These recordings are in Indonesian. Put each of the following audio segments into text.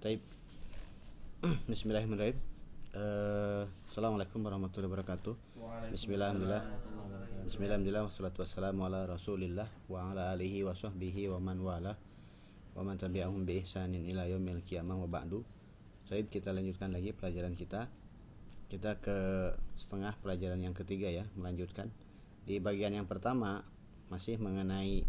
Taib. Bismillahirrahmanirrahim. Eh, Assalamualaikum warahmatullahi wabarakatuh. Bismillahirrahmanirrahim. Bismillahirrahmanirrahim. Wassalatu wassalamu ala Rasulillah wa ala alihi wa sahbihi wa man wala wa man tabi'ahum bi ihsanin ila yaumil qiyamah wa ba'du. Said kita lanjutkan lagi pelajaran kita. Kita ke setengah pelajaran yang ketiga ya, melanjutkan. Di bagian yang pertama masih mengenai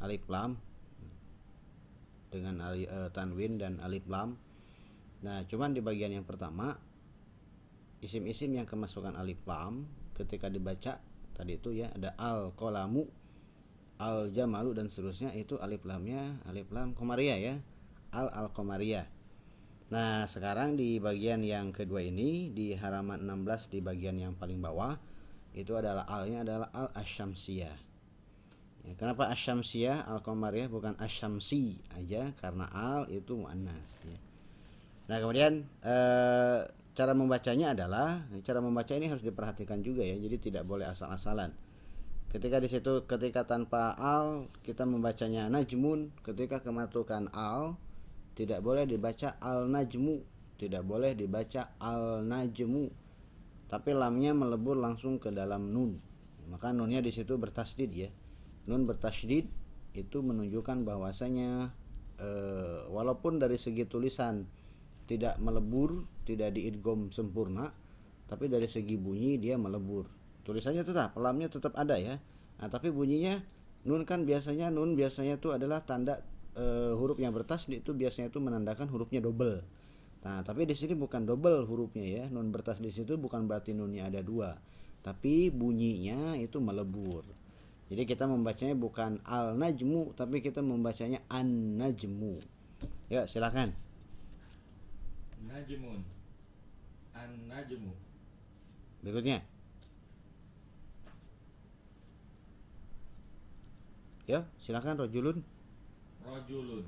alif lam dengan ali, uh, tanwin dan alif lam. Nah, cuman di bagian yang pertama isim-isim yang kemasukan alif lam ketika dibaca tadi itu ya ada al kolamu al jamalu dan seterusnya itu alif lamnya alif lam komaria ya al al komaria nah sekarang di bagian yang kedua ini di halaman 16 di bagian yang paling bawah itu adalah alnya adalah al asyamsiyah ya, kenapa asyamsiyah al komaria bukan asyamsi aja karena al itu muannas ya. Nah kemudian eh, cara membacanya adalah cara membaca ini harus diperhatikan juga ya jadi tidak boleh asal-asalan. Ketika di situ ketika tanpa al kita membacanya najmun ketika kemasukan al tidak boleh dibaca al najmu tidak boleh dibaca al najmu tapi lamnya melebur langsung ke dalam nun. Maka nunnya di situ bertasdid ya nun bertasdid itu menunjukkan bahwasanya e, walaupun dari segi tulisan tidak melebur, tidak diidgom sempurna, tapi dari segi bunyi dia melebur. Tulisannya tetap, lamnya tetap ada ya. Nah, tapi bunyinya nun kan biasanya nun biasanya itu adalah tanda e, huruf yang bertasdid itu biasanya itu menandakan hurufnya double. Nah, tapi di sini bukan double hurufnya ya. Nun bertasdid itu bukan berarti nunnya ada dua, tapi bunyinya itu melebur. Jadi kita membacanya bukan al najmu, tapi kita membacanya an najmu. Ya, silakan. Najmun An-najmu Berikutnya Ya, silakan rojulun. Rojulun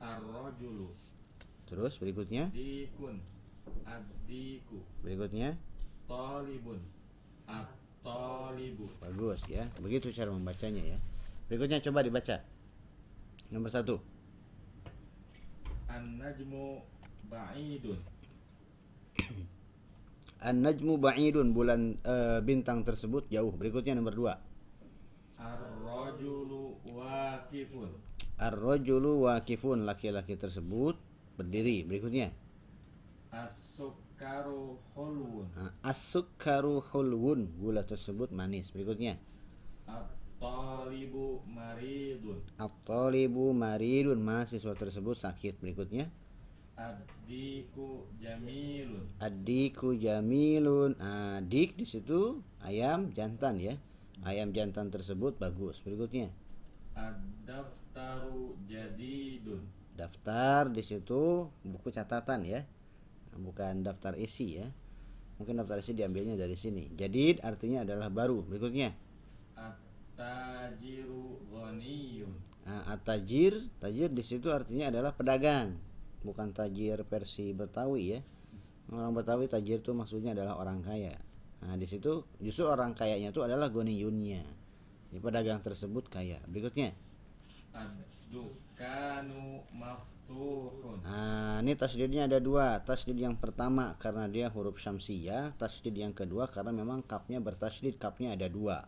Ar-rojulu Terus berikutnya. Dikun Ad-diku Berikutnya. Tolibun At-tolibu Bagus ya. Begitu cara membacanya ya. Berikutnya coba dibaca. Nomor satu. An-najmu ba'idun An-najmu ba'idun bulan e, bintang tersebut jauh. Berikutnya nomor dua. Ar-rojulu wakifun Ar-rajulu waqifun laki-laki tersebut berdiri. Berikutnya. As-sukkaru hulwun As-sukkaru hulwun gula tersebut manis. Berikutnya. At-talibu maridun At-talibu maridun mahasiswa tersebut sakit. Berikutnya. Ad-diku jamilun Adiku jamilun. Adik di situ ayam jantan ya. Ayam jantan tersebut bagus. Berikutnya. Ad-daftaru jadidun Daftar di situ buku catatan ya. Bukan daftar isi ya. Mungkin daftar isi diambilnya dari sini. Jadid artinya adalah baru. Berikutnya. At-tajiru ghaniyun Nah, at-tajir, tajir di situ artinya adalah pedagang, bukan tajir versi Betawi ya. Orang Betawi tajir itu maksudnya adalah orang kaya. Nah, di situ justru orang kayanya itu adalah goniyunnya. Di pedagang tersebut kaya. Berikutnya. Ad-dukanu maftuhun Nah, ini tasdidnya ada dua. Tasdid yang pertama karena dia huruf syamsiyah, tasdid yang kedua karena memang kapnya bertasdid, kapnya ada dua.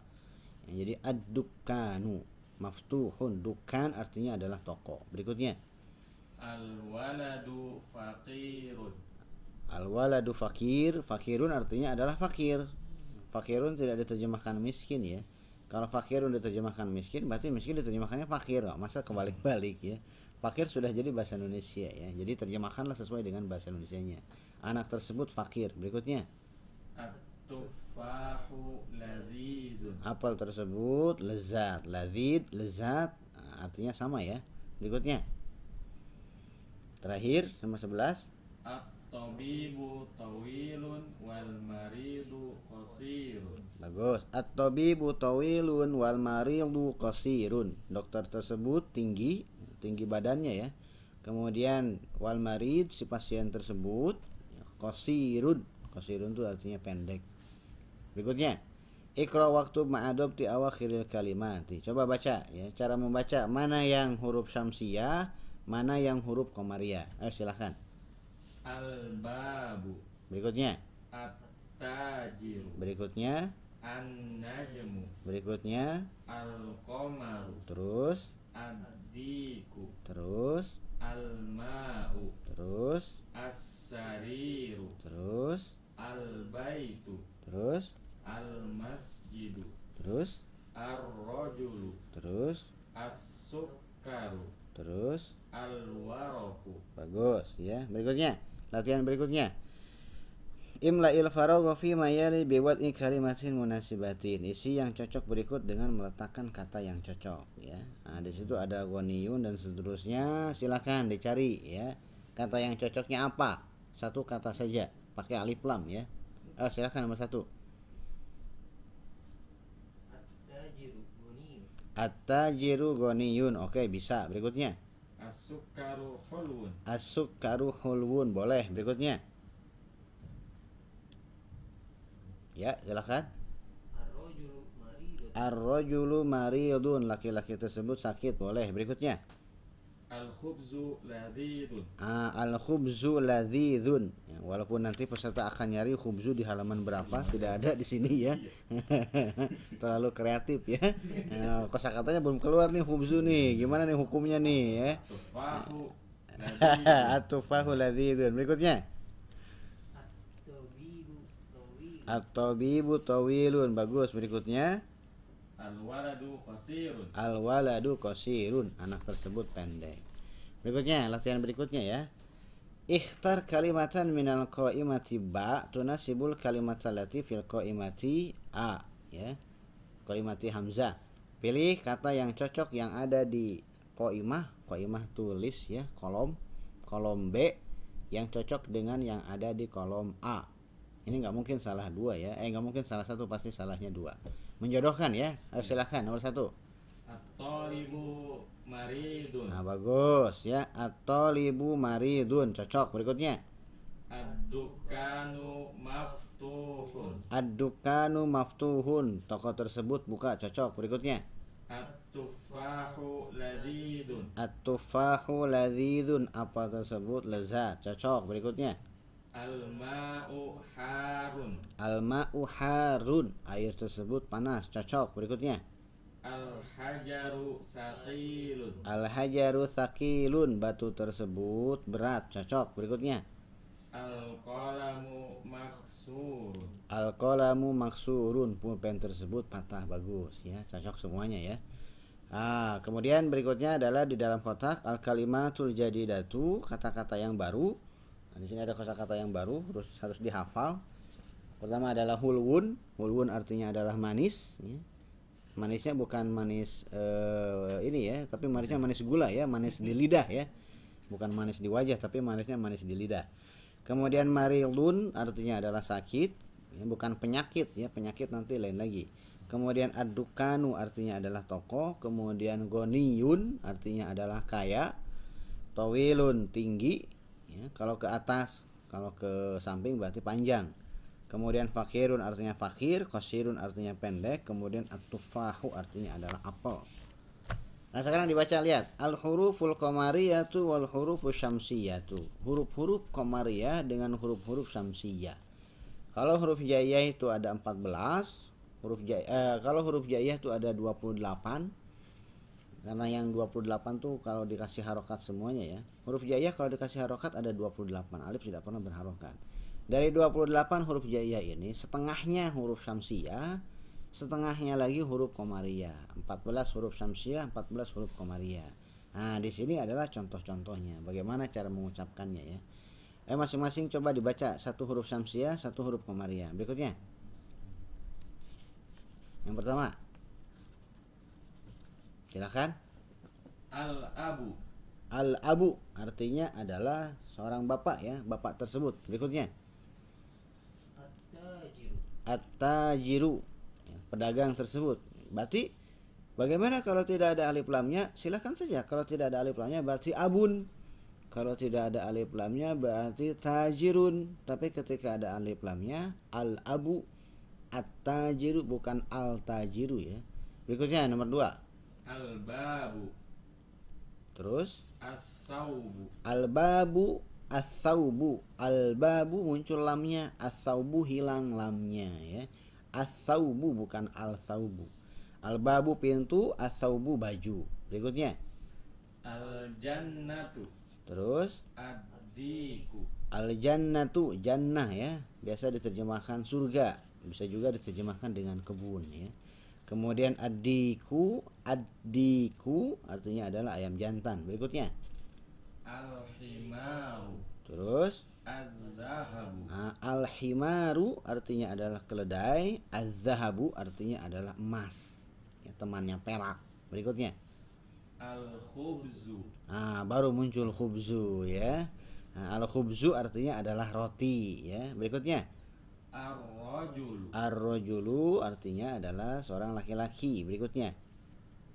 Jadi ad-dukanu maftuhun. Dukan artinya adalah toko. Berikutnya. Al-waladu faqirun Al waladu fakir, fakirun artinya adalah fakir. Fakirun tidak diterjemahkan miskin ya. Kalau fakirun diterjemahkan miskin, berarti miskin diterjemahkannya fakir. Masa kebalik-balik ya. Fakir sudah jadi bahasa Indonesia ya. Jadi terjemahkanlah sesuai dengan bahasa Indonesianya. Anak tersebut fakir. Berikutnya, apel tersebut lezat, lazid, lezat artinya sama ya. Berikutnya. Terakhir nomor 11 At-tabibu tawilun wal maridu qasirun Bagus. At-tabibu tawilun wal maridu qasirun. Dokter tersebut tinggi, tinggi badannya ya. Kemudian wal marid si pasien tersebut qasirun. Qasirun itu artinya pendek. Berikutnya. Ikra waktu ma'adob di awakhiril kalimat. Coba baca ya, cara membaca mana yang huruf syamsiyah, mana yang huruf komariah? Ayo silahkan. Al-babu Berikutnya, At-tajiru berikutnya, An-najmu berikutnya, Al-qamaru terus, Ad-diku terus, Al-ma'u. Terus, As-sariru. Terus, Al-baitu. Terus, Al-masjidu. Terus, Ar-rajulu. Terus, As-sukkaru. Terus. Al-waraku Bagus ya. Berikutnya, latihan berikutnya. Imla'il faragha fi ma yali biwad'i kalimatin munasibatin. Isi yang cocok berikut dengan meletakkan kata yang cocok ya. Nah, di situ ada ghaniyun dan seterusnya. Silakan dicari ya. Kata yang cocoknya apa? Satu kata saja, pakai alif lam ya. Oh, silakan nomor satu. At-tajiru ghaniyun. Oke, bisa. Berikutnya. As-sukkaru hulwun As-sukkaru hulwun. Boleh. Berikutnya. Ya, silakan. Ar-rajulu maridun. Laki-laki tersebut sakit. Boleh. Berikutnya. Al-khubzu ladidun Ah, al-khubzu ladzizun. Ya, walaupun nanti peserta akan nyari khubzu di halaman berapa, tidak ada di sini ya. Terlalu kreatif ya. Nah, kosakatanya belum keluar nih khubzu nih. Gimana nih hukumnya nih ya? Tufahu ladidun At-tufahu ladzizun. Berikutnya. At-tabibu tawil At-tabibu tawilun. Bagus. Berikutnya. Al-waladu qasirun Al-waladu qasirun. Anak tersebut pendek. Berikutnya, latihan berikutnya ya. Ikhtar kalimatan minal qaimati ba tunasibul kalimat allati fil qaimati a ya. Qaimati hamzah. Pilih kata yang cocok yang ada di qaimah, qaimah tulis ya, kolom kolom B yang cocok dengan yang ada di kolom A. Ini nggak mungkin salah dua ya. Eh nggak mungkin salah satu pasti salahnya dua. Menjodohkan ya. Ayo silakan nomor satu. At-talibu maridun Nah bagus ya. At-talibu maridun cocok. Berikutnya. Ad-dukanu maftuhun Ad-dukanu maftuhun. Toko tersebut buka cocok. Berikutnya. At-tufahu ladidun At-tufahu ladzidun. Apel tersebut lezat. Cocok. Berikutnya. Al-ma'u harun Al-ma'u harun. Air tersebut panas. Cocok. Berikutnya. Al-hajaru saqilun Al-hajaru thaqilun. Batu tersebut berat. Cocok. Berikutnya. Al-qalamu maksurun Al-qalamu maksurun. Pulpen tersebut patah. Bagus ya. Cocok semuanya ya. Ah, kemudian berikutnya adalah di dalam kotak al-kalimatul jadidatu, kata-kata yang baru. Nah, di sini ada kata-kata yang baru, harus harus dihafal. Pertama adalah hulwun. Hulwun artinya adalah manis, ya. Manisnya bukan manis eh, ini ya, tapi manisnya manis gula ya, manis di lidah ya. Bukan manis di wajah, tapi manisnya manis di lidah. Kemudian marilun artinya adalah sakit, ya, bukan penyakit ya, penyakit nanti lain lagi. Kemudian adukanu artinya adalah toko, kemudian goniyun artinya adalah kaya, towilun tinggi, ya, kalau ke atas, kalau ke samping berarti panjang. Kemudian fakirun artinya fakir, kosirun artinya pendek, kemudian atufahu artinya adalah apel. Nah sekarang dibaca lihat al huruful qamariyatu wal hurufus syamsiyatu. Huruf-huruf qamariyah dengan huruf-huruf syamsiyah. Kalau huruf jaiyah itu ada 14, huruf jai, eh, kalau huruf jaiyah itu ada 28. Karena yang 28 tuh kalau dikasih harokat semuanya ya. Huruf jaiyah kalau dikasih harokat ada 28. Alif tidak pernah berharokat. Dari 28 huruf jaiyah ini setengahnya huruf syamsiyah, setengahnya lagi huruf qamariyah. 14 huruf syamsiyah, 14 huruf qamariyah. Nah, di sini adalah contoh-contohnya. Bagaimana cara mengucapkannya ya. Eh masing-masing coba dibaca satu huruf syamsiyah, satu huruf qamariyah. Berikutnya. Yang pertama. Silakan. Al-abu Al-abu artinya adalah seorang bapak ya, bapak tersebut. Berikutnya. At-tajiru At-tajiru ya, pedagang tersebut. Berarti bagaimana kalau tidak ada alif lamnya? Silahkan saja. Kalau tidak ada alif lamnya berarti abun. Kalau tidak ada alif lamnya berarti tajirun. Tapi ketika ada alif lamnya al-abu at-tajiru bukan al-tajiru ya. Berikutnya nomor dua. Al-babu Terus As As-saubu Al-babu as-saubu. Al-babu muncul lamnya, as-saubu hilang lamnya ya. As-saubu bukan al-saubu. Al-babu pintu, as-saubu baju. Berikutnya. Al-jannatu Terus Ad-diku al-jannatu jannah ya. Biasa diterjemahkan surga, bisa juga diterjemahkan dengan kebun ya. Kemudian adiku, adiku artinya adalah ayam jantan. Berikutnya. Al-himaru Terus Az-zahabu Nah, al-himaru artinya adalah keledai, az-zahabu artinya adalah emas. Ya, temannya perak. Berikutnya. Al-khubzu Nah, baru muncul khubzu ya. Nah, al-khubzu artinya adalah roti ya. Berikutnya. Ar-rajulu Ar-rajulu artinya adalah seorang laki-laki. Berikutnya.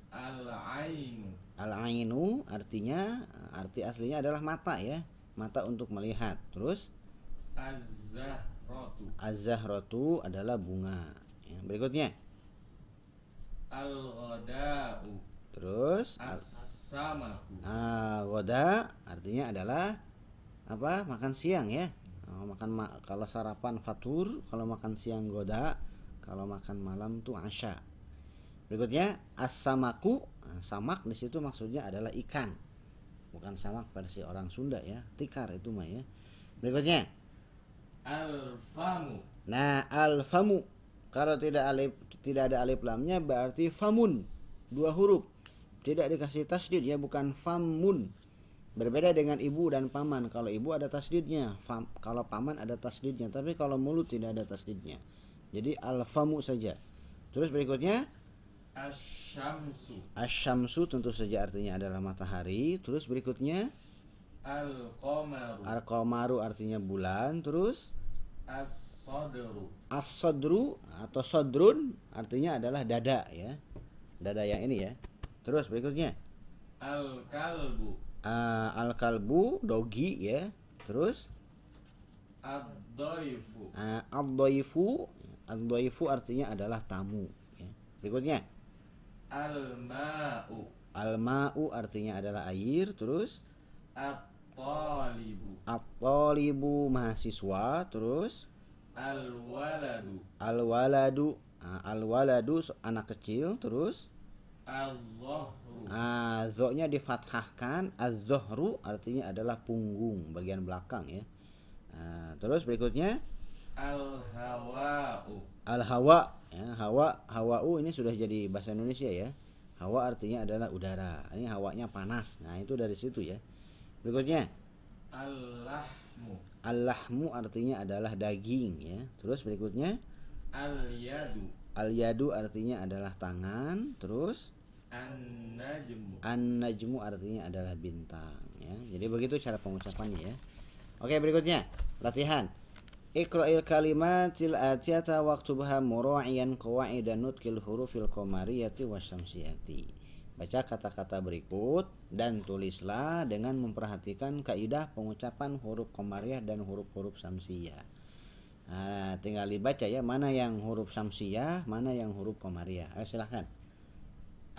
Al-ainu Al-ainu artinya arti aslinya adalah mata ya. Mata untuk melihat. Terus Az-zahratu az-zahratu adalah bunga. Ya, berikutnya. Al-ghada'u Terus al- As-samaku Ah, goda artinya adalah apa? Makan siang ya. Oh, makan ma- kalau sarapan fatur, kalau makan siang goda, kalau makan malam tuh asya. Berikutnya as-samaku. Nah, samak di situ maksudnya adalah ikan. Bukan samak versi orang Sunda ya. Tikar itu mah ya. Berikutnya. Al-famu Nah, al-famu. Kalau tidak alif tidak ada alif lamnya berarti famun. Dua huruf. Tidak dikasih tasdid ya, bukan famun. Berbeda dengan ibu dan paman. Kalau ibu ada tasdidnya, fam, kalau paman ada tasdidnya, tapi kalau mulut tidak ada tasdidnya. Jadi al-famu saja. Terus berikutnya Asyamsu asyamsu tentu saja artinya adalah matahari. Terus berikutnya Al-qamaru al-qamaru artinya bulan. Terus As-sadru as-sadru atau sodrun artinya adalah dada ya. Dada yang ini ya. Terus berikutnya Al-kalbu ah, al-kalbu dogi ya. Terus Ad-daifu uh, ad-dhaifu artinya adalah tamu ya. Berikutnya Al-ma'u al-ma'u artinya adalah air. Terus At-talibu at-talibu mahasiswa. Terus Al-waladu al-waladu al-waladu so- anak kecil. Terus Ah, zo-nya difathahkan, az-zohru artinya adalah punggung bagian belakang ya. Ah, terus berikutnya Al-hawa'u al-hawa ya, hawa hawa'u ini sudah jadi bahasa Indonesia ya. Hawa artinya adalah udara. Ini hawanya panas. Nah, itu dari situ ya. Berikutnya Al-lahmu al-lahmu artinya adalah daging ya. Terus berikutnya Al-yadu al-yadu artinya adalah tangan. Terus An-najmu artinya adalah bintang ya. Jadi begitu cara pengucapannya ya. Oke, berikutnya latihan. Iqra'il kalimatil atiyata waktubha mura'iyan qawaidan nutkil hurufil qamariyati wasyamsiyati. Baca kata-kata berikut dan tulislah dengan memperhatikan kaidah pengucapan huruf qamariyah dan huruf-huruf samsiyah. Nah, tinggal dibaca ya mana yang huruf samsiyah, mana yang huruf qamariyah. Ayo silahkan.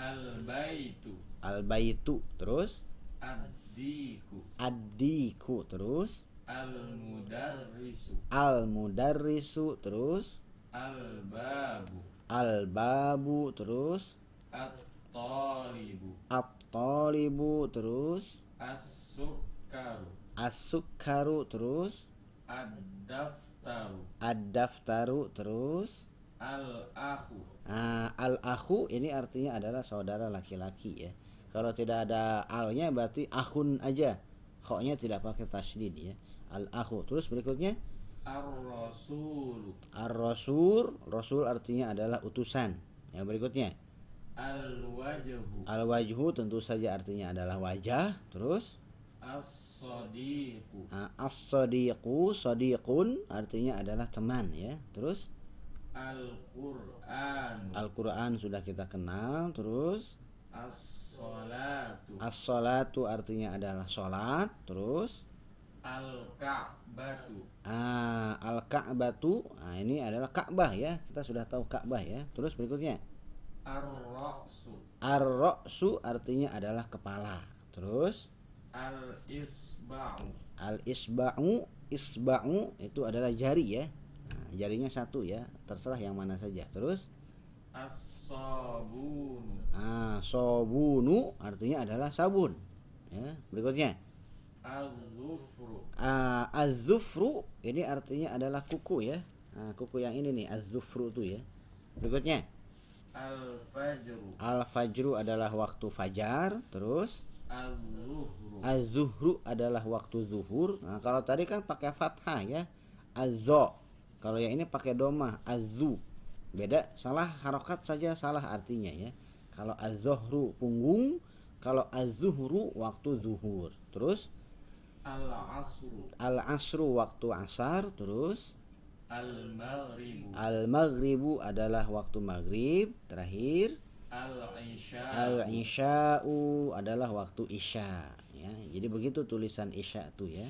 Al-baitu. Al-baitu terus? Ad-diku. Adiku terus? Al-mudarrisu. Al-mudarrisu terus? Al-babu. Al-babu terus? At-talibu. At-talibu terus? As-sukkaru As-sukkaru terus? Ad-daftaru. Ad-daftaru terus Al-akhu. Ah, Al-akhu ini artinya adalah saudara laki-laki ya. Kalau tidak ada alnya berarti akhun aja. Khoknya tidak pakai tasdid ya. Al-akhu. Terus berikutnya? Ar-rasulu Ar-rasul. Rasul artinya adalah utusan. Yang berikutnya? Al-wajhu. Al-wajhu tentu saja artinya adalah wajah. Terus? As-sadiqu. Ah, as-sadiqu, sadiqun artinya adalah teman ya. Terus Al-Qur'anu Al-Qur'an sudah kita kenal. Terus As-salatu as-salatu artinya adalah salat. Terus Al-ka'batu ah, al-ka'batu, ah, ini adalah Ka'bah ya. Kita sudah tahu Ka'bah ya. Terus berikutnya Ar-ra'su ar-ra'su artinya adalah kepala. Terus al isba'u Al isba'u isba'u itu adalah jari ya. Jarinya satu ya, terserah yang mana saja. Terus as-sabunu ah sobunu artinya adalah sabun. Ya, berikutnya al-zufru Ah, az-zufru ini artinya adalah kuku ya. Nah, kuku yang ini nih az-zufru tuh ya. Berikutnya al-fajru al-fajru adalah waktu fajar, terus al-zuhru az-zuhru adalah waktu zuhur. Nah, kalau tadi kan pakai fathah ya. Az-zo. Kalau yang ini pakai domah az-zu. Beda, salah harokat saja salah artinya ya. Kalau az-zuhru punggung, kalau az-zuhru waktu zuhur. Terus al-asru al-asru waktu asar, terus al-maghribu Al-maghribu adalah waktu maghrib Terakhir al-isya Al-isya'u adalah waktu isya ya. Jadi begitu tulisan isya tuh ya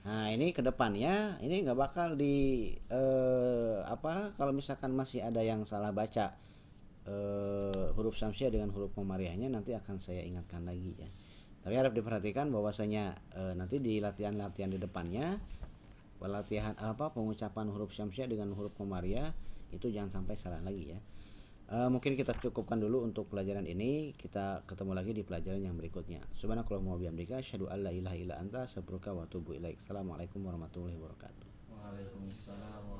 Nah ini ke depannya Ini nggak bakal di eh, Apa Kalau misalkan masih ada yang salah baca eh, Huruf samsiah dengan huruf komariahnya Nanti akan saya ingatkan lagi ya. Tapi harap diperhatikan bahwasanya eh, Nanti di latihan-latihan di depannya pelatihan apa pengucapan huruf syamsiah dengan huruf komariah itu jangan sampai salah lagi ya Eh, mungkin kita cukupkan dulu untuk pelajaran ini. Kita ketemu lagi di pelajaran yang berikutnya. Subhanakallahumma wa bihamdika asyhadu an la ilaha illa anta astaghfiruka wa atubu ilaik. Assalamualaikum warahmatullahi wabarakatuh. Waalaikumsalam